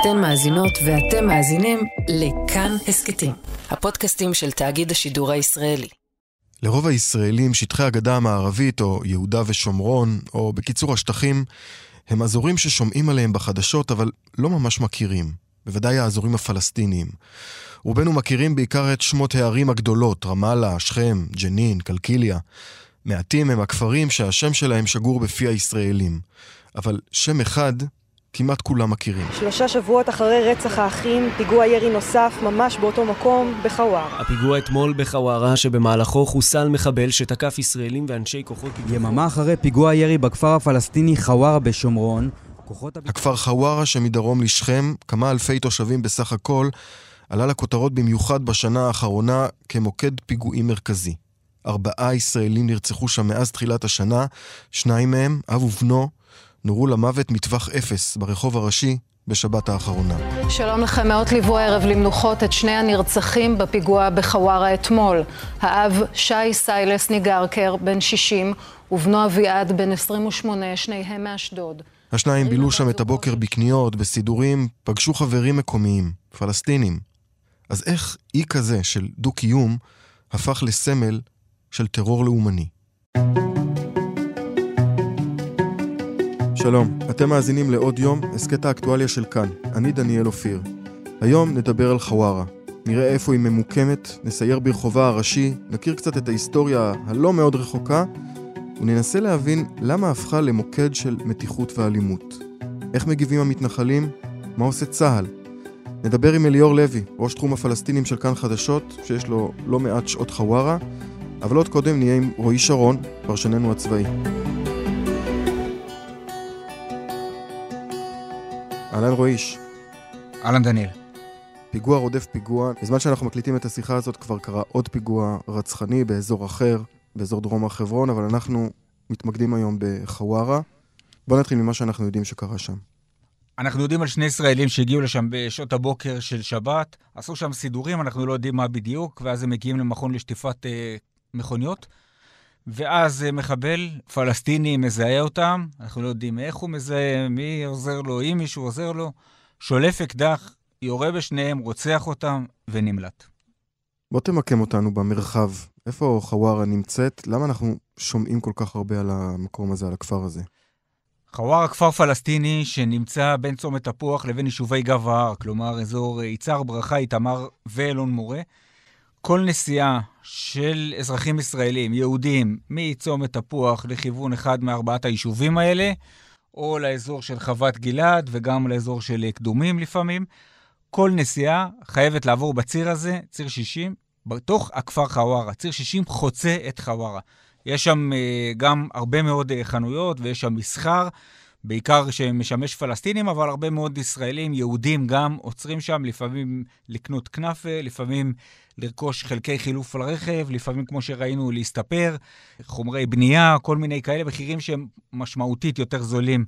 אתן מאזינות ואתם מאזינים לכאן הסכתים, הפודקאסטים של תאגיד השידור הישראלי. לרוב הישראלים שטחי הגדה המערבית, או יהודה ושומרון, או בקיצור השטחים, הם אזורים ששומעים עליהם בחדשות, אבל לא ממש מכירים. בוודאי האזורים הפלסטיניים. רובנו מכירים בעיקר את שמות הערים הגדולות, רמאללה, שכם, ג'נין, קלקיליה. מעטים הם הכפרים שהשם שלהם שגור בפי הישראלים. אבל שם אחד כמעט כולם מכירים. שלושה שבועות אחרי רצח האחים, פיגוע ירי נוסף ממש באותו מקום, בחווארה. הפיגוע אתמול בחווארה, שבמהלכו חוסל מחבל שתקף ישראלים ואנשי כוחות... יממה אחרי פיגוע ירי בכפר הפלסטיני חווארה בשומרון, כוחות... הכפר חווארה שמדרום לשכם, כמה אלפי תושבים בסך הכל, עלה לכותרות במיוחד בשנה האחרונה כמוקד פיגועים מרכזי. ארבעה ישראלים נרצחו שם מאז תחילת השנה, שניים מהם, אב ובנו, נורו למוות מטווח אפס ברחוב הראשי בשבת האחרונה. שלום לכם, מאות ליוו הערב למנוחות את שני הנרצחים בפיגוע בחווארה אתמול. האב שי סיילס ניגרקר, בן 60, ובנו אביעד, בן 28, שניהם מאשדוד. השניים בילו שם את הבוקר בקניות, בסידורים, פגשו חברים מקומיים, פלסטינים. אז איך אי כזה של דו-קיום הפך לסמל של טרור לאומני? שלום, אתם מאזינים לעוד יום, הסכת האקטואליה של כאן. אני דניאל אופיר. היום נדבר על חווארה. נראה איפה היא ממוקמת, נסייר ברחובה הראשי, נכיר קצת את ההיסטוריה הלא מאוד רחוקה, וננסה להבין למה הפכה למוקד של מתיחות ואלימות. איך מגיבים המתנחלים? מה עושה צה"ל? נדבר עם אליאור לוי, ראש תחום הפלסטינים של כאן חדשות, שיש לו לא מעט שעות חווארה, אבל עוד קודם נהיה עם רועי שרון, פרשננו הצבאי. אהלן רועיש. אהלן דניאל. פיגוע רודף פיגוע. בזמן שאנחנו מקליטים את השיחה הזאת כבר קרה עוד פיגוע רצחני באזור אחר, באזור דרום הר חברון, אבל אנחנו מתמקדים היום בחווארה. בוא נתחיל ממה שאנחנו יודעים שקרה שם. אנחנו יודעים על שני ישראלים שהגיעו לשם בשעות הבוקר של שבת, עשו שם סידורים, אנחנו לא יודעים מה בדיוק, ואז הם מגיעים למכון לשטיפת אה, מכוניות. ואז אה, מחבל פלסטיני מזהה אותם, אנחנו לא יודעים איך הוא מזהה, מי עוזר לו, אם מישהו עוזר לו, שולף אקדח, יורה בשניהם, רוצח אותם ונמלט. בוא תמקם אותנו במרחב. איפה חווארה נמצאת? למה אנחנו שומעים כל כך הרבה על המקום הזה, על הכפר הזה? חווארה כפר פלסטיני שנמצא בין צומת תפוח לבין יישובי גב ההר, כלומר אזור אה, יצהר, ברכה, איתמר ואלון מורה. כל נסיעה של אזרחים ישראלים, יהודים, מצומת תפוח לכיוון אחד מארבעת היישובים האלה, או לאזור של חוות גלעד וגם לאזור של קדומים לפעמים, כל נסיעה חייבת לעבור בציר הזה, ציר 60, בתוך הכפר חווארה. ציר 60 חוצה את חווארה. יש שם uh, גם הרבה מאוד uh, חנויות ויש שם מסחר, בעיקר שמשמש פלסטינים, אבל הרבה מאוד ישראלים, יהודים גם, עוצרים שם, לפעמים לקנות כנאפה, לפעמים לרכוש חלקי חילוף לרכב, לפעמים, כמו שראינו, להסתפר, חומרי בנייה, כל מיני כאלה, מחירים שהם משמעותית יותר זולים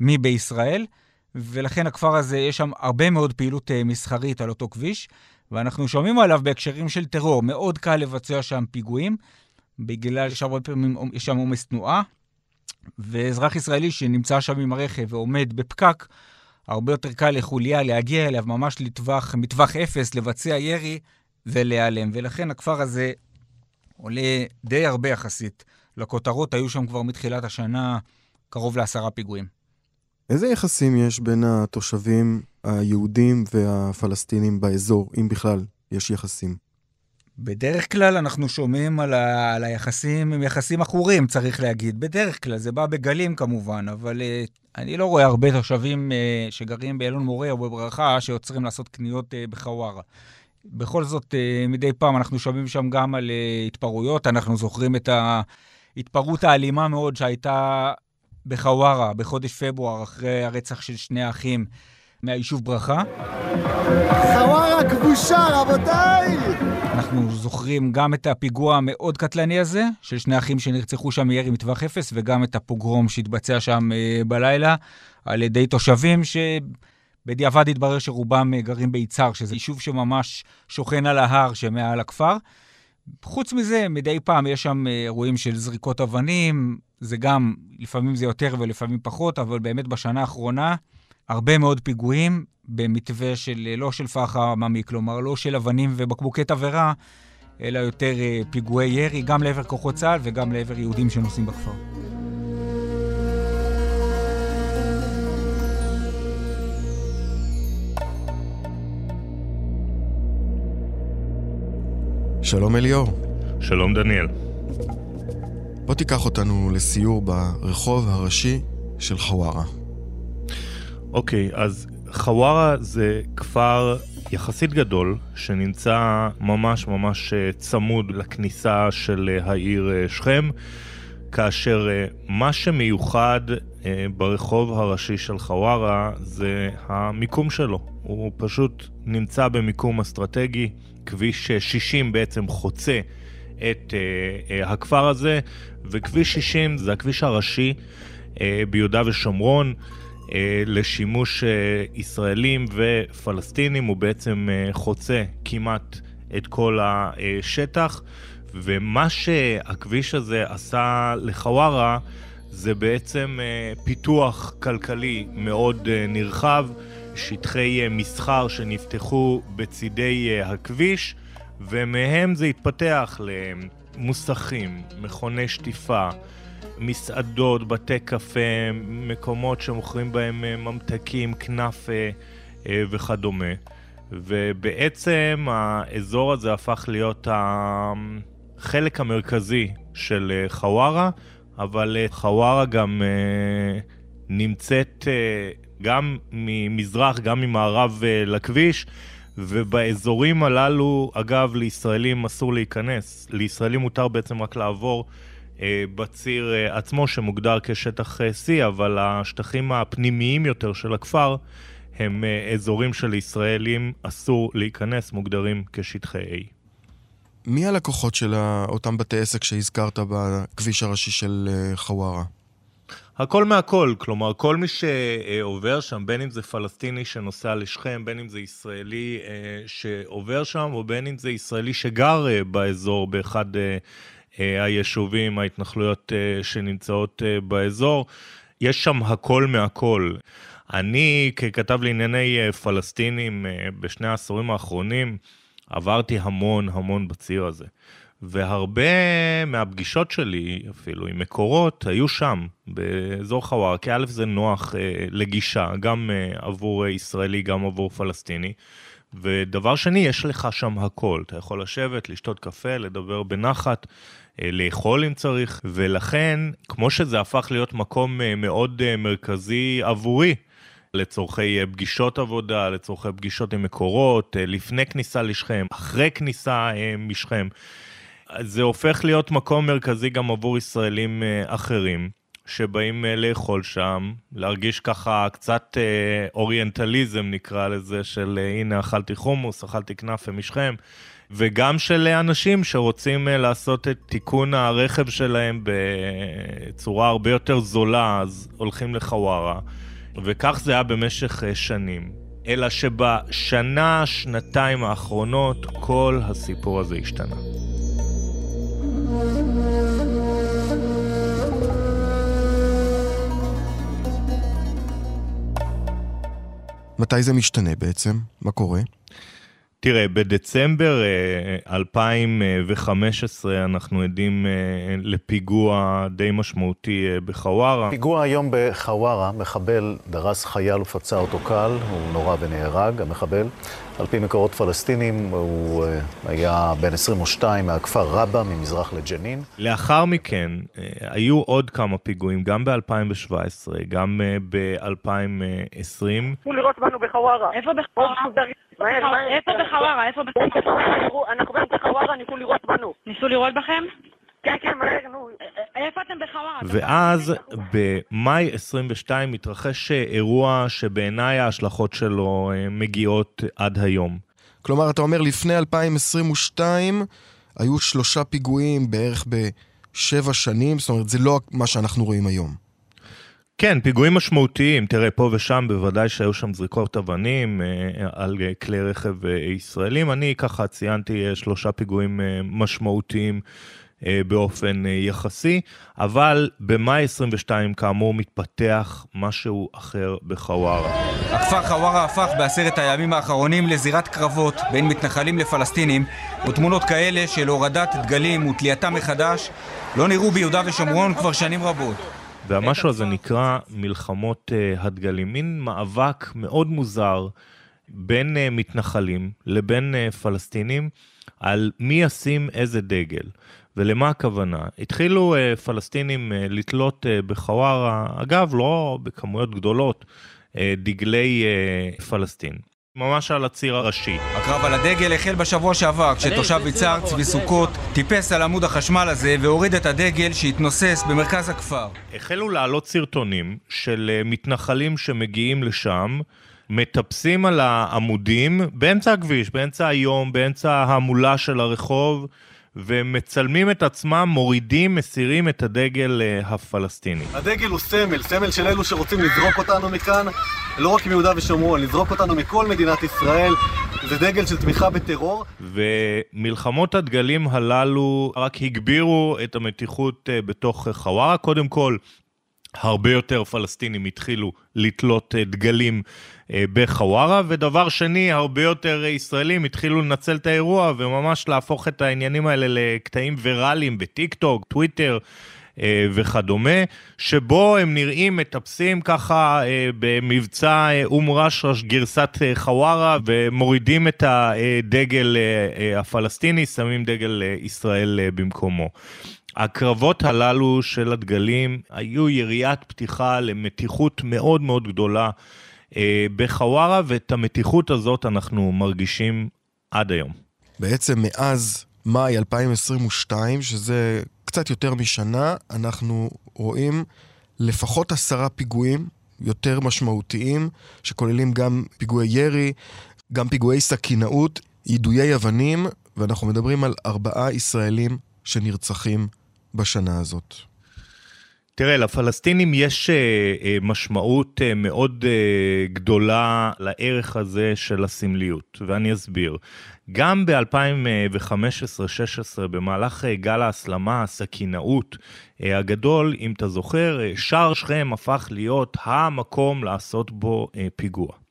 מבישראל. ולכן הכפר הזה, יש שם הרבה מאוד פעילות uh, מסחרית על אותו כביש, ואנחנו שומעים עליו בהקשרים של טרור. מאוד קל לבצע שם פיגועים, בגלל שהרבה פעמים יש שם עומס תנועה, ואזרח ישראלי שנמצא שם עם הרכב ועומד בפקק, הרבה יותר קל לחוליה להגיע אליו ממש לטווח, מטווח אפס, לבצע ירי ולהיעלם. ולכן הכפר הזה עולה די הרבה יחסית. לכותרות היו שם כבר מתחילת השנה קרוב לעשרה פיגועים. איזה יחסים יש בין התושבים היהודים והפלסטינים באזור, אם בכלל יש יחסים? בדרך כלל אנחנו שומעים על, ה, על היחסים, הם יחסים עכורים, צריך להגיד. בדרך כלל, זה בא בגלים כמובן, אבל uh, אני לא רואה הרבה תושבים uh, שגרים באלון מורה או בברכה שעוצרים לעשות קניות uh, בחווארה. בכל זאת, uh, מדי פעם אנחנו שומעים שם גם על uh, התפרעויות. אנחנו זוכרים את ההתפרעות האלימה מאוד שהייתה בחווארה בחודש פברואר, אחרי הרצח של שני האחים מהיישוב ברכה. חווארה כבושה, רבותיי! אנחנו זוכרים גם את הפיגוע המאוד קטלני הזה, של שני אחים שנרצחו שם מירי מטווח אפס, וגם את הפוגרום שהתבצע שם uh, בלילה על ידי תושבים ש... בדיעבד התברר שרובם גרים ביצהר, שזה יישוב שממש שוכן על ההר שמעל הכפר. חוץ מזה, מדי פעם יש שם אירועים של זריקות אבנים, זה גם, לפעמים זה יותר ולפעמים פחות, אבל באמת בשנה האחרונה, הרבה מאוד פיגועים במתווה של, לא של פח"ע עממי, כלומר לא של אבנים ובקבוקי תבערה, אלא יותר פיגועי ירי, גם לעבר כוחות צה"ל וגם לעבר יהודים שנוסעים בכפר. שלום אליאור. שלום דניאל. בוא תיקח אותנו לסיור ברחוב הראשי של חווארה. אוקיי, אז חווארה זה כפר יחסית גדול, שנמצא ממש ממש אה, צמוד לכניסה של אה, העיר אה, שכם, כאשר מה שמיוחד ברחוב הראשי של חווארה זה המיקום שלו. הוא פשוט נמצא במיקום אסטרטגי, כביש 60 בעצם חוצה את הכפר הזה, וכביש 60 זה הכביש הראשי ביהודה ושומרון. אה, לשימוש אה, ישראלים ופלסטינים, הוא בעצם אה, חוצה כמעט את כל השטח, ומה שהכביש הזה עשה לחווארה זה בעצם פיתוח כלכלי מאוד נרחב, שטחי מסחר שנפתחו בצידי הכביש, ומהם זה התפתח למוסכים, מכוני שטיפה, מסעדות, בתי קפה, מקומות שמוכרים בהם אה, ממתקים, כנאפה אה, וכדומה. ובעצם האזור הזה הפך להיות החלק המרכזי של אה, חווארה, אבל חווארה גם נמצאת גם ממזרח, גם ממערב לכביש. ובאזורים הללו, אגב, לישראלים אסור להיכנס. לישראלים מותר בעצם רק לעבור אה, בציר אה, עצמו שמוגדר כשטח אה, C, אבל השטחים הפנימיים יותר של הכפר הם אזורים של ישראלים אסור להיכנס, מוגדרים כשטחי A. מי הלקוחות של אותם בתי עסק שהזכרת בכביש הראשי של חווארה? הכל מהכל, כלומר כל מי שעובר שם, בין אם זה פלסטיני שנוסע לשכם, בין אם זה ישראלי שעובר שם, או בין אם זה ישראלי שגר באזור באחד אה, היישובים, ההתנחלויות אה, שנמצאות אה, באזור. יש שם הכל מהכל. אני, ככתב לענייני פלסטינים בשני העשורים האחרונים, עברתי המון המון בציר הזה. והרבה מהפגישות שלי, אפילו עם מקורות, היו שם, באזור חוואר, כי א' זה נוח אה, לגישה, גם אה, עבור ישראלי, גם עבור פלסטיני. ודבר שני, יש לך שם הכל. אתה יכול לשבת, לשתות קפה, לדבר בנחת. אה, לאכול אם צריך, ולכן, כמו שזה הפך להיות מקום אה, מאוד אה, מרכזי עבורי, לצורכי פגישות עבודה, לצורכי פגישות עם מקורות, לפני כניסה לשכם, אחרי כניסה משכם. זה הופך להיות מקום מרכזי גם עבור ישראלים אחרים, שבאים לאכול שם, להרגיש ככה קצת אוריינטליזם נקרא לזה, של הנה אכלתי חומוס, אכלתי כנאפה משכם. וגם של אנשים שרוצים אה, לעשות את תיקון הרכב שלהם בצורה הרבה יותר זולה, אז הולכים לחווארה. וכך זה היה במשך אה, שנים. אלא שבשנה, שנתיים האחרונות, כל הסיפור הזה השתנה. מתי זה משתנה בעצם? מה קורה? תראה, בדצמבר 2015 אה, אנחנו עדים אה, לפיגוע די משמעותי אה, בחווארה. פיגוע היום בחווארה, מחבל דרס חייל ופצע אותו קל, הוא נורה ונהרג, המחבל. על פי מקורות פלסטינים, הוא היה בן 22 מהכפר רבה, ממזרח לג'נין. לאחר מכן, היו עוד כמה פיגועים, גם ב-2017, גם ב-2020. תנו לראות בנו בחווארה. איפה בחווארה? איפה בחווארה? איפה בחווארה? אנחנו באמצע חווארה, ניסו לירות בנו. ניסו לירות בכם? כן, כן, מהר, נו. איפה אתם בחווארה? ואז במאי 22 התרחש אירוע שבעיניי ההשלכות שלו אה, מגיעות עד היום. כלומר, אתה אומר, לפני 2022 היו שלושה פיגועים בערך בשבע שנים, זאת אומרת, זה לא מה שאנחנו רואים היום. כן, פיגועים משמעותיים. תראה, פה ושם בוודאי שהיו שם זריקות אבנים אה, על כלי רכב אה, ישראלים. אני ככה ציינתי אה, שלושה פיגועים משמעותיים אה, באופן אה, יחסי, אבל במאי 22 כאמור מתפתח משהו אחר בחווארה. הכפר חווארה הפך בעשרת הימים האחרונים לזירת קרבות בין מתנחלים לפלסטינים, ותמונות כאלה של הורדת דגלים ותלייתם מחדש לא נראו ביהודה ושומרון כבר שנים רבות. והמשהו הזה נקרא מלחמות הדגלים, מין מאבק מאוד מוזר בין מתנחלים לבין פלסטינים על מי ישים איזה דגל. ולמה הכוונה? התחילו uh, פלסטינים uh, לתלות uh, בחווארה, אגב, לא בכמויות גדולות, uh, דגלי uh, פלסטין. ממש על הציר הראשי. הקרב על הדגל החל בשבוע שעבר, כשתושב יצהר צבי סוכות טיפס על עמוד החשמל הזה והוריד את הדגל שהתנוסס במרכז הכפר. החלו לעלות סרטונים של מתנחלים שמגיעים לשם, מטפסים על העמודים באמצע הכביש, באמצע היום, באמצע ההמולה של הרחוב. ומצלמים את עצמם, מורידים, מסירים את הדגל uh, הפלסטיני. הדגל הוא סמל, סמל של אלו שרוצים לזרוק אותנו מכאן, לא רק מיהודה ושומרון, לזרוק אותנו מכל מדינת ישראל. זה דגל של תמיכה בטרור. ומלחמות הדגלים הללו רק הגבירו את המתיחות uh, בתוך חווארה. קודם כל, הרבה יותר פלסטינים התחילו לתלות אה, דגלים אה, בחווארה, ודבר שני, הרבה יותר ישראלים התחילו לנצל את האירוע וממש להפוך את העניינים האלה לקטעים ויראליים בטיק טוק, טוויטר. אה, וכדומה, שבו הם נראים מטפסים ככה במבצע אום רשרש גרסת חווארה ומורידים את הדגל הפלסטיני, שמים דגל ישראל במקומו. הקרבות הללו של הדגלים היו יריית פתיחה למתיחות מאוד מאוד גדולה אה, בחווארה, ואת המתיחות הזאת אנחנו מרגישים עד היום. בעצם מאז מאי 2022, שזה קצת יותר משנה, אנחנו רואים לפחות עשרה פיגועים יותר משמעותיים, שכוללים גם פיגועי ירי, גם פיגועי סכינאות, יידויי אבנים, ואנחנו מדברים על ארבעה ישראלים שנרצחים בשנה הזאת? תראה, לפלסטינים יש uh, משמעות uh, מאוד גדולה לערך הזה של הסמליות, ואני אסביר. גם ב-2015-2016, במהלך גל ההסלמה, הסכינאות הגדול, אם אתה זוכר, שער שכם הפך להיות המקום לעשות בו פיגוע.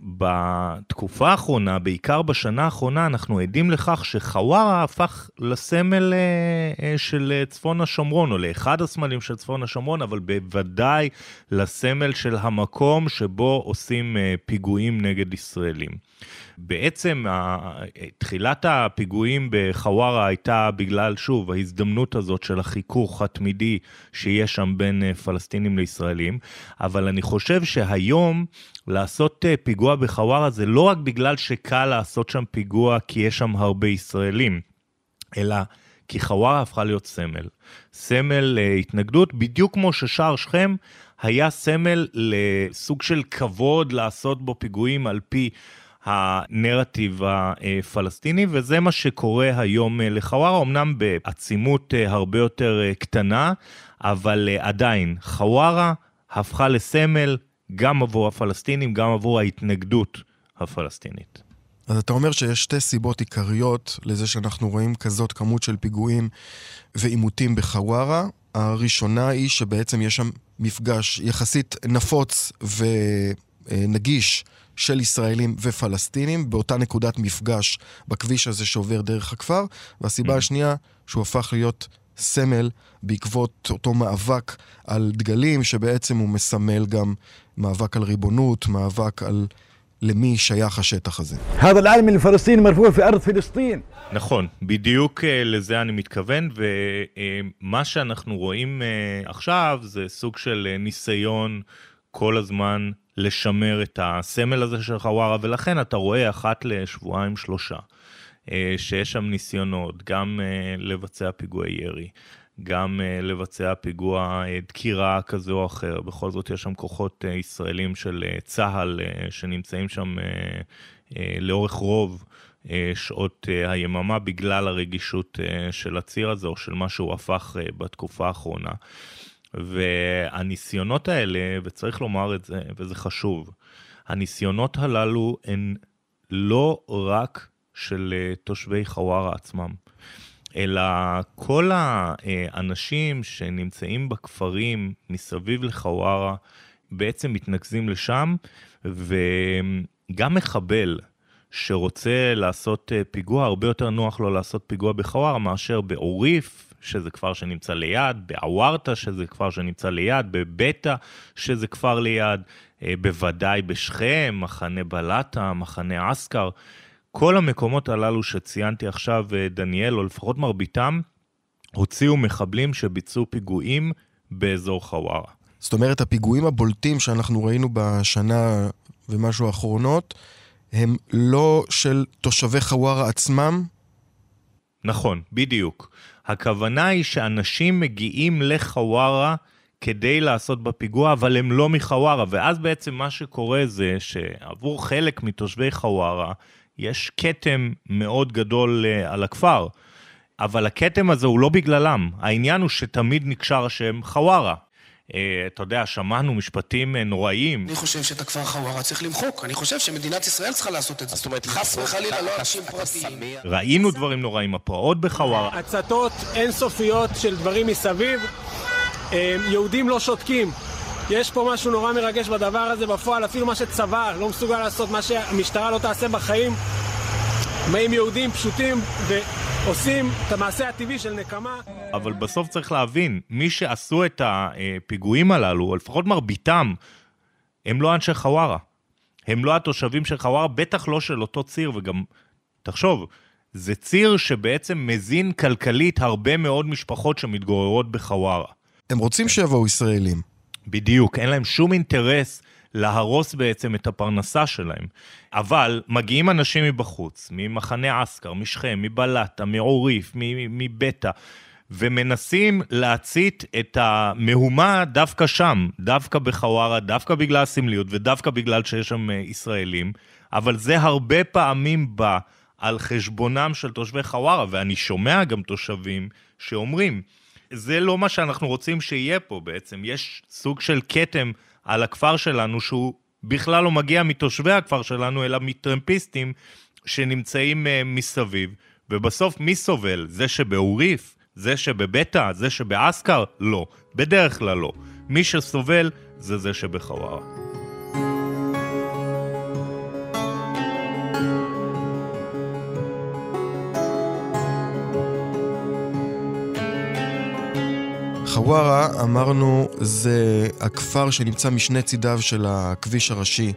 ובתקופה האחרונה, בעיקר בשנה האחרונה, אנחנו עדים לכך שחווארה הפך לסמל אה, אה, של צפון השומרון, או לאחד הסמלים של צפון השומרון, אבל בוודאי לסמל של המקום שבו עושים אה, פיגועים נגד ישראלים. בעצם תחילת הפיגועים בחווארה הייתה בגלל, שוב, ההזדמנות הזאת של החיכוך התמידי שיש שם בין פלסטינים לישראלים, אבל אני חושב שהיום לעשות אה, פיגוע בחווארה זה לא רק בגלל שקל לעשות שם פיגוע כי יש שם הרבה ישראלים, אלא כי חווארה הפכה להיות סמל. סמל להתנגדות, בדיוק כמו ששער שכם היה סמל לסוג של כבוד לעשות בו פיגועים על פי הנרטיב הפלסטיני, וזה מה שקורה היום אה, לחווארה, אמנם בעצימות אה, הרבה יותר קטנה, אבל עדיין, חווארה הפכה לסמל גם עבור הפלסטינים, גם עבור ההתנגדות הפלסטינית. אז אתה אומר שיש שתי סיבות עיקריות לזה שאנחנו רואים כזאת כמות של פיגועים ועימותים בחווארה. הראשונה היא שבעצם יש שם מפגש יחסית נפוץ ונגיש של ישראלים ופלסטינים באותה נקודת מפגש בכביש הזה שעובר דרך הכפר. והסיבה mm. השנייה, שהוא הפך להיות סמל בעקבות אותו מאבק על דגלים, שבעצם הוא מסמל גם מאבק על ריבונות, מאבק על למי שייך השטח הזה. נכון, בדיוק אה, לזה אני מתכוון, ומה שאנחנו רואים אה, עכשיו זה סוג של אה, ניסיון כל הזמן לשמר את הסמל הזה של חווארה, ולכן אתה רואה אחת לשבועיים שלושה. שיש שם ניסיונות גם לבצע פיגועי ירי, גם uh, לבצע פיגוע דקירה כזה או אחר. בכל זאת יש שם כוחות ישראלים של צה"ל שנמצאים שם לאורך רוב שעות היממה בגלל הרגישות של הציר הזה או של מה שהוא הפך בתקופה האחרונה. והניסיונות האלה, וצריך לומר את זה, וזה חשוב, הניסיונות הללו הן לא רק של uh, תושבי חווארה עצמם. אלא כל האנשים שנמצאים בכפרים מסביב לחווארה בעצם מתנקזים לשם, וגם מחבל שרוצה לעשות אה, פיגוע, הרבה יותר נוח לו לעשות פיגוע בחווארה מאשר בעוריף, שזה כפר שנמצא ליד, בעוורתא, שזה כפר שנמצא ליד, בביתא, שזה כפר ליד, אה, בוודאי בשכם, מחנה בלטה, מחנה אסכר. כל המקומות הללו שציינתי עכשיו, אה, דניאל, או לפחות מרביתם, הוציאו מחבלים שביצעו פיגועים באזור חווארה. זאת אומרת, הפיגועים הבולטים שאנחנו ראינו בשנה ומשהו האחרונות, הם לא של תושבי חווארה עצמם? נכון, בדיוק. הכוונה היא שאנשים מגיעים לחווארה כדי לעשות בפיגוע, אבל הם לא מחווארה, ואז בעצם מה שקורה זה שעבור חלק מתושבי חווארה, יש כתם מאוד גדול uh, על הכפר. אבל הכתם הזה הוא לא בגללם, העניין הוא שתמיד נקשר השם חווארה. Uh, אתה יודע, שמענו משפטים uh, נוראיים. אני חושב שאת הכפר חווארה צריך למחוק, אני חושב שמדינת ישראל צריכה לעשות את זה. זאת אומרת, חס וחלילה לא אנשים פרטיים. ראינו דברים נוראים, הפרעות בחווארה. הצתות אינסופיות של דברים מסביב, יהודים לא שותקים. יש פה משהו נורא מרגש בדבר הזה, בפועל אפילו מה שצבא לא מסוגל לעשות, מה שהמשטרה לא תעשה בחיים. באים יהודים פשוטים ועושים את המעשה הטבעי של נקמה. אבל בסוף צריך להבין, מי שעשו את הפיגועים הללו, או לפחות מרביתם, הם לא אנשי חווארה. הם לא התושבים של חווארה, בטח לא של אותו ציר, וגם, תחשוב, זה ציר שבעצם מזין כלכלית הרבה מאוד משפחות שמתגוררות בחווארה. הם רוצים שיבואו ישראלים. בדיוק, אין להם שום אינטרס להרוס בעצם את הפרנסה שלהם. אבל מגיעים אנשים מבחוץ, ממחנה אסכר, משכם, מבלטה, מעוריף, מביתא, ומנסים להצית את המהומה דווקא שם, דווקא בחווארה, דווקא בגלל הסמליות ודווקא בגלל שיש שם אה, ישראלים, אבל זה הרבה פעמים בא על חשבונם של תושבי חווארה, ואני שומע גם תושבים שאומרים, זה לא מה שאנחנו רוצים שיהיה פה בעצם. יש סוג של כתם על הכפר שלנו שהוא בכלל לא מגיע מתושבי הכפר שלנו, אלא מטרמפיסטים שנמצאים uh, מסביב. ובסוף מי סובל? זה שבעוריף? זה שבביתא? זה שבאסכר? לא. בדרך כלל לא. מי שסובל זה זה שבחווארה. חווארה, אמרנו, זה הכפר שנמצא משני צידיו של הכביש הראשי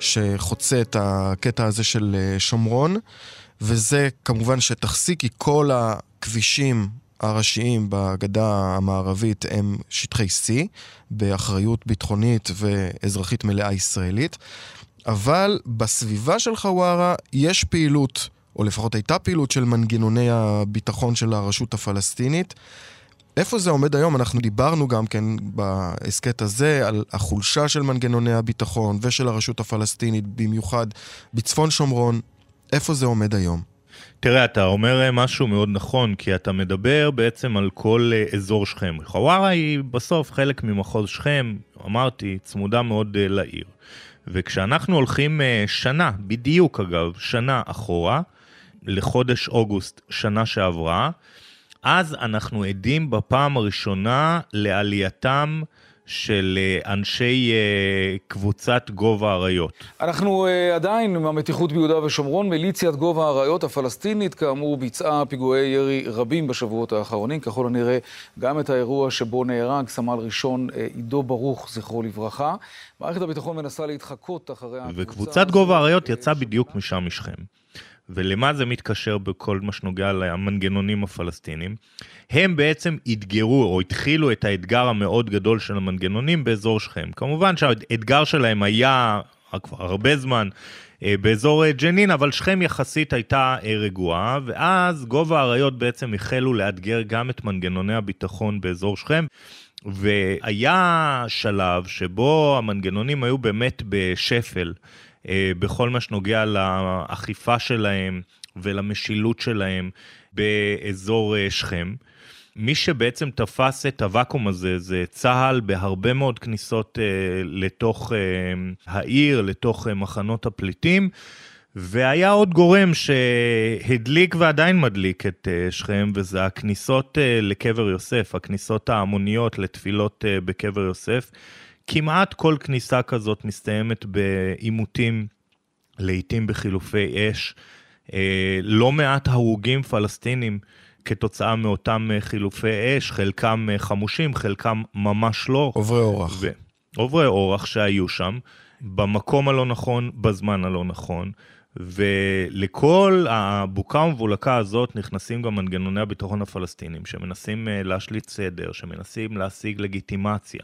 שחוצה את הקטע הזה של אה, שומרון, וזה כמובן C, כי כל הכבישים הראשיים בגדה המערבית הם שטחי C, באחריות ביטחונית ואזרחית מלאה ישראלית. אבל בסביבה של חווארה יש פעילות, או לפחות הייתה פעילות של מנגנוני הביטחון של הרשות הפלסטינית. איפה זה עומד היום? אנחנו דיברנו גם כן בהסכת הזה על החולשה של מנגנוני הביטחון ושל הרשות הפלסטינית, במיוחד בצפון שומרון. איפה זה עומד היום? תראה, אתה אומר משהו מאוד נכון, כי אתה מדבר בעצם על כל אה, אזור שכם. חווארה היא בסוף חלק ממחוז שכם, אמרתי, צמודה מאוד אה, לעיר. וכשאנחנו הולכים אה, שנה, בדיוק אגב, שנה אחורה, לחודש אוגוסט שנה שעברה, אז אנחנו עדים בפעם הראשונה לעלייתם של אה, אנשי אה, קבוצת גובה האריות. אנחנו uh, עדיין עם המתיחות ביהודה ושומרון. מיליציית גובה האריות הפלסטינית, כאמור, ביצעה פיגועי ירי רבים בשבועות האחרונים. ככל הנראה, גם את האירוע שבו נהרג סמל ראשון עידו ברוך, זכרו לברכה. מערכת הביטחון מנסה להתחקות אחרי הקבוצה... וקבוצת גובה האריות יצאה בדיוק משם משכם. ולמה זה מתקשר בכל מה שנוגע למנגנונים הפלסטינים? הם בעצם אתגרו או התחילו את האתגר המאוד גדול של המנגנונים באזור שכם. כמובן שהאתגר שלהם היה כבר הרבה זמן אה, באזור אה, ג'נין, אבל שכם יחסית הייתה אה, רגועה, ואז גובה האריות בעצם החלו לאתגר גם את מנגנוני הביטחון באזור שכם. והיה שלב שבו המנגנונים היו באמת בשפל. אה, בכל מה שנוגע לאכיפה שלהם ולמשילות שלהם באזור אה, שכם. מי שבעצם תפס את הוואקום הזה זה צה"ל בהרבה מאוד כניסות אה, לתוך העיר, לתוך מחנות הפליטים, והיה עוד גורם שהדליק ועדיין מדליק את שכם, וזה הכניסות לקבר יוסף, הכניסות ההמוניות לתפילות בקבר יוסף. כמעט כל כניסה כזאת מסתיימת בעימותים, לעיתים בחילופי אש. לא מעט הרוגים פלסטינים כתוצאה מאותם חילופי אש, חלקם חמושים, חלקם ממש לא. עוברי אורח. ו... עוברי אורח שהיו שם, במקום הלא נכון, בזמן הלא נכון. ולכל הבוקה ומבולקה הזאת נכנסים גם מנגנוני הביטחון הפלסטינים, שמנסים אה, להשליט סדר, שמנסים להשיג לגיטימציה.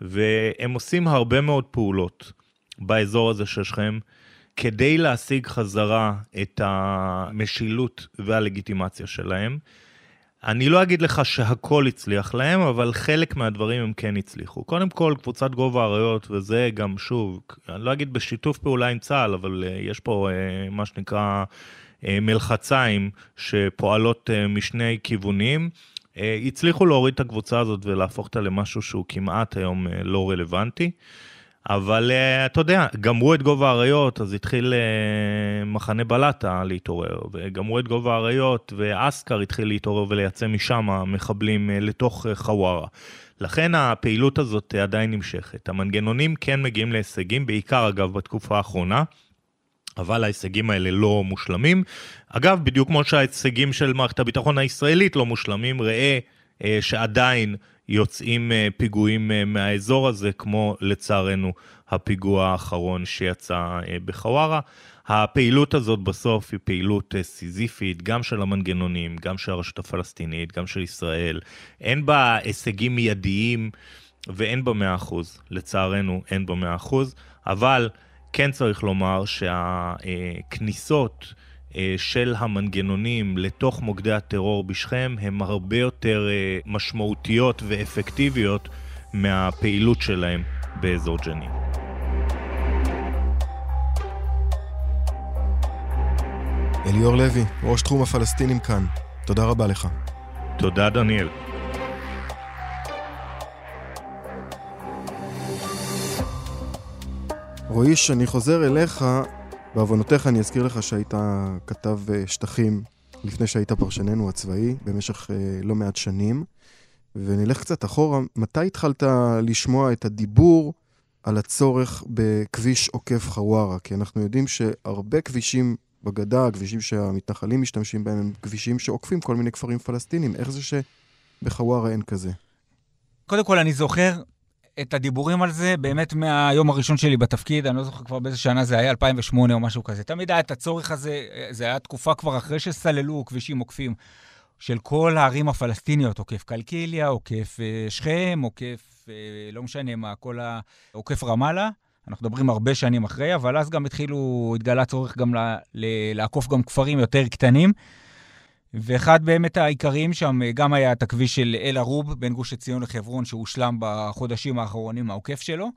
והם עושים הרבה מאוד פעולות באזור הזה של שכם, כדי להשיג חזרה את המשילות והלגיטימציה שלהם. אני לא אגיד לך שהכל הצליח להם, אבל חלק מהדברים הם כן הצליחו. קודם כל, קבוצת גובה האריות, וזה גם, שוב, אני לא אגיד בשיתוף פעולה עם צה"ל, אבל uh, יש פה uh, מה שנקרא uh, מלחציים שפועלות משני כיוונים. Uh, הצליחו להוריד את הקבוצה הזאת ולהפוך אותה למשהו שהוא כמעט היום uh, לא רלוונטי. אבל uh, אתה יודע, גמרו את גובה האריות, אז התחיל מחנה בלטה להתעורר, וגמרו את גובה האריות, ואסקר התחיל להתעורר ולייצא משם מחבלים לתוך חווארה. לכן הפעילות הזאת עדיין נמשכת. המנגנונים כן מגיעים להישגים, בעיקר אגב בתקופה האחרונה. אבל ההישגים האלה לא מושלמים. אגב, בדיוק כמו שההישגים של מערכת הביטחון הישראלית לא מושלמים, ראה אה, שעדיין יוצאים אה, פיגועים אה, מהאזור הזה, כמו לצערנו הפיגוע האחרון שיצא אה, בחווארה. הפעילות הזאת בסוף היא פעילות סיזיפית, גם של המנגנונים, גם של הרשות הפלסטינית, גם של ישראל. אין בה הישגים מיידיים ואין בה 100%, לצערנו אין בה 100%, אבל כן צריך לומר שהכניסות... אה, של המנגנונים לתוך מוקדי הטרור בשכם הן הרבה יותר אה, משמעותיות ואפקטיביות מהפעילות שלהם באזור ג'נין. אליאור לוי, ראש תחום הפלסטינים כאן, תודה רבה לך. תודה, דניאל. רועיש, אני חוזר אליך בעוונותיך אני אזכיר לך שהיית כתב אה, שטחים לפני שהיית פרשננו הצבאי במשך אה, לא מעט שנים. ונלך קצת אחורה, מתי התחלת לשמוע את הדיבור על הצורך בכביש עוקף חווארה? כי אנחנו יודעים שהרבה כבישים בגדה, הכבישים שהמתנחלים משתמשים בהם, הם כבישים שעוקפים כל מיני כפרים פלסטינים. איך זה שבחווארה אין כזה? קודם כל, אני זוכר את הדיבורים על זה באמת מהיום הראשון שלי בתפקיד, אני לא זוכר כבר באיזה שנה זה היה, 2008 או משהו כזה. תמיד היה את הצורך הזה, זה היה תקופה כבר אחרי שסללו כבישים עוקפים של כל הערים הפלסטיניות, עוקף קלקיליה, עוקף אה, שכם, עוקף, אה, לא משנה מה, כל ה... עוקף רמאללה. אנחנו מדברים הרבה שנים אחרי, אבל אז גם התחילו, התגלה צורך גם לעקוף גם כפרים יותר קטנים. ואחד באמת העיקריים שם גם היה את הכביש של אל-ערוב בין גוש עציון לחברון, שהושלם בחודשים האחרונים, העוקף שלו.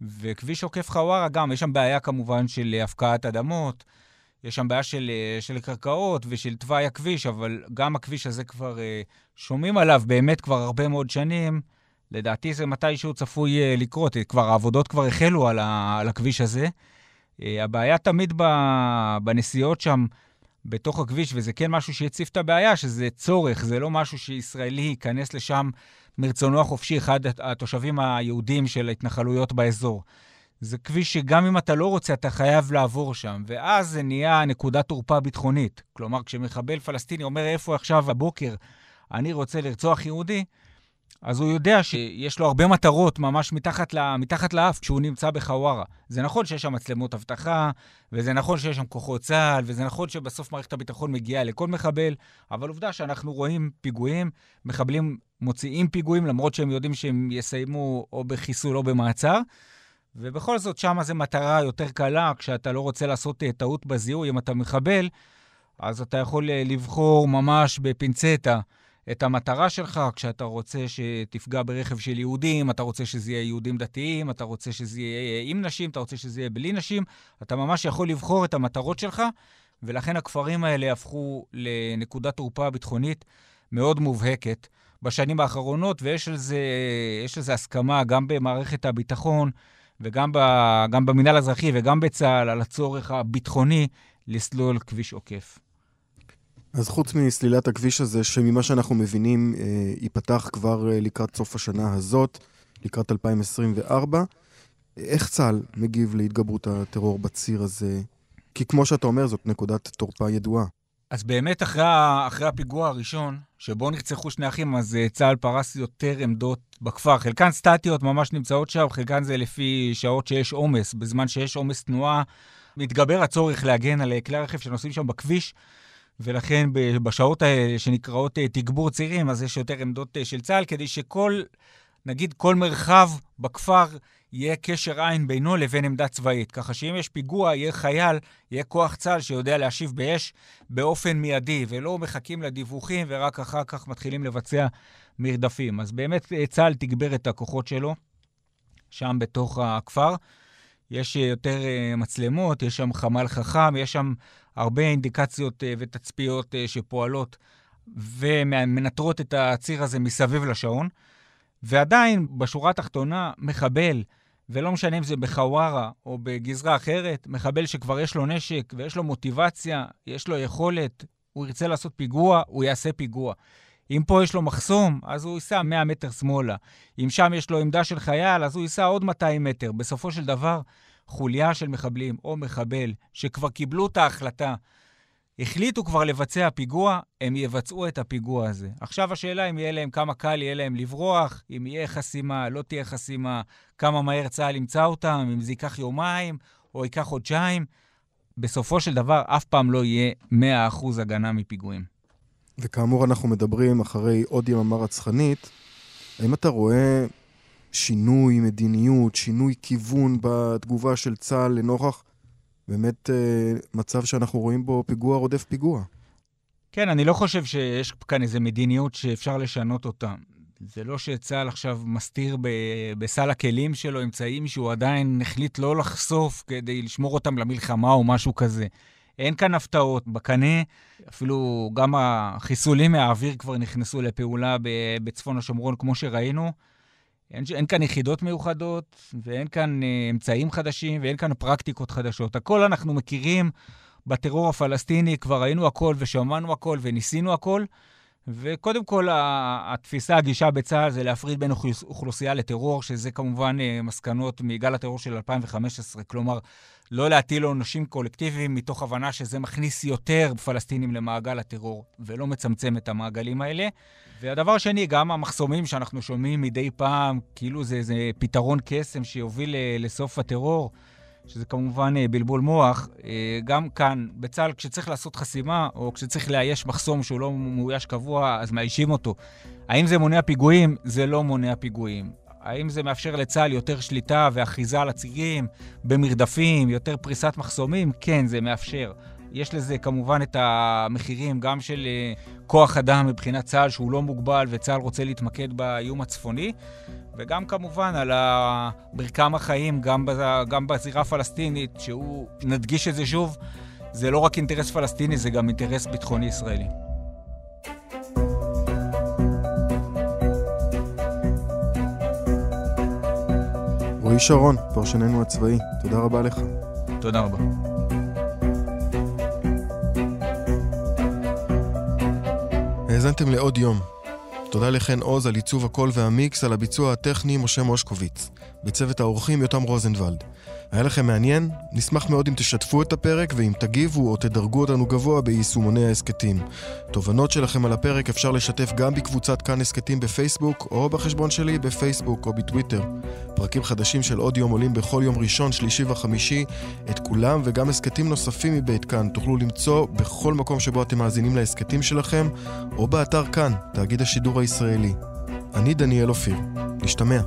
וכביש עוקף חווארה גם, יש שם בעיה כמובן של הפקעת אדמות, יש שם בעיה של, של קרקעות ושל תוואי הכביש, אבל גם הכביש הזה כבר אה, שומעים עליו באמת כבר הרבה מאוד שנים. לדעתי זה מתישהו צפוי אה, לקרות, כבר העבודות כבר החלו על, ה, על הכביש הזה. אה, הבעיה תמיד בנסיעות שם, בתוך הכביש, וזה כן משהו שהציף את הבעיה, שזה צורך, זה לא משהו שישראלי ייכנס לשם מרצונו החופשי, אחד התושבים היהודים של ההתנחלויות באזור. זה כביש שגם אם אתה לא רוצה, אתה חייב לעבור שם, ואז זה נהיה נקודת תורפה ביטחונית. כלומר, כשמחבל פלסטיני אומר איפה עכשיו הבוקר אני רוצה לרצוח יהודי, אז הוא יודע שיש לו הרבה מטרות ממש מתחת, ל, מתחת לאף כשהוא נמצא בחווארה. זה נכון שיש שם מצלמות אבטחה, וזה נכון שיש שם כוחות צה"ל, וזה נכון שבסוף מערכת הביטחון מגיעה לכל מחבל, אבל עובדה שאנחנו רואים פיגועים, מחבלים מוציאים פיגועים, למרות שהם יודעים שהם יסיימו או בחיסול או במעצר. ובכל זאת, שם זו מטרה יותר קלה, כשאתה לא רוצה לעשות אה, טעות בזיהוי, אם אתה מחבל, אז אתה יכול אה, לבחור ממש בפינצטה. את המטרה שלך, כשאתה רוצה שתפגע ברכב של יהודים, אתה רוצה שזה יהיה יהודים דתיים, אתה רוצה שזה יהיה עם נשים, אתה רוצה שזה יהיה בלי נשים, אתה ממש יכול לבחור את המטרות שלך, ולכן הכפרים האלה הפכו לנקודת תורפה ביטחונית מאוד מובהקת בשנים האחרונות, ויש על זה, על זה הסכמה גם במערכת הביטחון וגם ב, במינהל האזרחי וגם בצה"ל, על הצורך הביטחוני לסלול כביש עוקף. אז חוץ מסלילת הכביש הזה, שממה שאנחנו מבינים, אה, ייפתח כבר אה, לקראת סוף השנה הזאת, לקראת 2024, איך צה"ל מגיב להתגברות הטרור בציר הזה? כי כמו שאתה אומר, זאת נקודת תורפה ידועה. אז באמת, אחרי, אחרי הפיגוע הראשון, שבו נרצחו שני אחים, אז uh, צה"ל פרס יותר עמדות בכפר. חלקן סטטיות ממש נמצאות שם, חלקן זה לפי שעות שיש עומס. בזמן שיש עומס תנועה, מתגבר הצורך להגן על כלי הרכב שנוסעים שם בכביש. ולכן בשעות האלה שנקראות אה, תגבור צירים, אז יש יותר עמדות אה, של צה"ל, כדי שכל, נגיד, כל מרחב בכפר יהיה קשר עין בינו לבין עמדה צבאית. ככה שאם יש פיגוע, יהיה חייל, יהיה כוח צה"ל שיודע להשיב באש באופן מיידי, ולא מחכים לדיווחים ורק אחר כך מתחילים לבצע מרדפים. אז באמת אה, צה"ל תגבר את הכוחות שלו שם בתוך הכפר. יש יותר מצלמות, יש שם חמ"ל חכם, יש שם הרבה אינדיקציות אה, ותצפיות אה, שפועלות ומנטרות את הציר הזה מסביב לשעון. ועדיין, בשורה התחתונה, מחבל, ולא משנה אם זה בחווארה או בגזרה אחרת, מחבל שכבר יש לו נשק ויש לו מוטיבציה, יש לו יכולת, הוא ירצה לעשות פיגוע, הוא יעשה פיגוע. אם פה יש לו מחסום, אז הוא ייסע 100 מטר שמאלה. אם שם יש לו עמדה של חייל, אז הוא ייסע עוד 200 מטר. בסופו של דבר, חוליה של מחבלים או מחבל שכבר קיבלו את ההחלטה, החליטו כבר לבצע פיגוע, הם יבצעו את הפיגוע הזה. עכשיו השאלה אם יהיה להם, כמה קל יהיה להם לברוח, אם יהיה חסימה, לא תהיה חסימה, כמה מהר צה"ל ימצא אותם, אם זה ייקח יומיים או ייקח חודשיים. בסופו של דבר, אף פעם לא יהיה 100% הגנה מפיגועים. וכאמור, אנחנו מדברים אחרי עוד יממה רצחנית. האם אתה רואה שינוי מדיניות, שינוי כיוון בתגובה של צה"ל לנוכח באמת אה, מצב שאנחנו רואים בו פיגוע רודף פיגוע. כן, אני לא חושב שיש כאן איזו מדיניות שאפשר לשנות אותה. זה לא שצה"ל עכשיו מסתיר ב, בסל הכלים שלו אמצעים שהוא עדיין החליט לא לחשוף כדי לשמור אותם למלחמה או משהו כזה. אין כאן הפתעות בקנה, אפילו גם החיסולים מהאוויר כבר נכנסו לפעולה בצפון השומרון, כמו שראינו. אין, אין כאן יחידות מיוחדות, ואין כאן אה, אמצעים חדשים, ואין כאן פרקטיקות חדשות. הכל אנחנו מכירים בטרור הפלסטיני, כבר ראינו הכל ושמענו הכל וניסינו הכל. וקודם כל, התפיסה, הגישה בצה"ל זה להפריד בין אוכלוסייה לטרור, שזה כמובן אה, מסקנות מגל הטרור של 2015. כלומר, לא להטיל עונשים קולקטיביים מתוך הבנה שזה מכניס יותר פלסטינים למעגל הטרור, ולא מצמצם את המעגלים האלה. והדבר השני, גם המחסומים שאנחנו שומעים מדי פעם, כאילו זה איזה פתרון קסם שיוביל לסוף הטרור, שזה כמובן אה, בלבול מוח. אה, גם כאן, בצה"ל, כשצריך לעשות חסימה, או כשצריך לאייש מחסום שהוא לא מאויש קבוע, אז מאיישים אותו. האם זה מונע פיגועים? זה לא מונע פיגועים. האם זה מאפשר לצה"ל יותר שליטה ואחיזה על הצירים, במרדפים, יותר פריסת מחסומים? כן, זה מאפשר. יש לזה כמובן את המחירים גם של אה, כוח אדם מבחינת צה"ל, שהוא לא מוגבל וצה"ל רוצה להתמקד באיום הצפוני, וגם כמובן על מרקם החיים, גם, גם בזירה הפלסטינית, שהוא, נדגיש את זה שוב, זה לא רק אינטרס פלסטיני, זה גם אינטרס ביטחוני ישראלי. רועי שרון, פרשננו הצבאי, תודה רבה לך. תודה רבה. האזנתם לעוד יום. תודה לחן עוז על עיצוב הקול והמיקס, על הביצוע הטכני משה מושקוביץ. בצוות האורחים יותם רוזנבלד. היה לכם מעניין? נשמח מאוד אם תשתפו את הפרק ואם תגיבו או תדרגו אותנו גבוה ביישומוני ההסכתים. תובנות שלכם על הפרק אפשר לשתף גם בקבוצת כאן הסכתים בפייסבוק או בחשבון שלי בפייסבוק או בטוויטר. פרקים חדשים של עוד יום עולים בכל יום ראשון, שלישי וחמישי. את כולם וגם הסכתים נוספים מבית כאן תוכלו למצוא בכל מקום שבו אתם מאזינים להסכתים שלכם או באתר כאן, תאגיד השידור הישראלי. אני דניאל אופיר. נשתמע.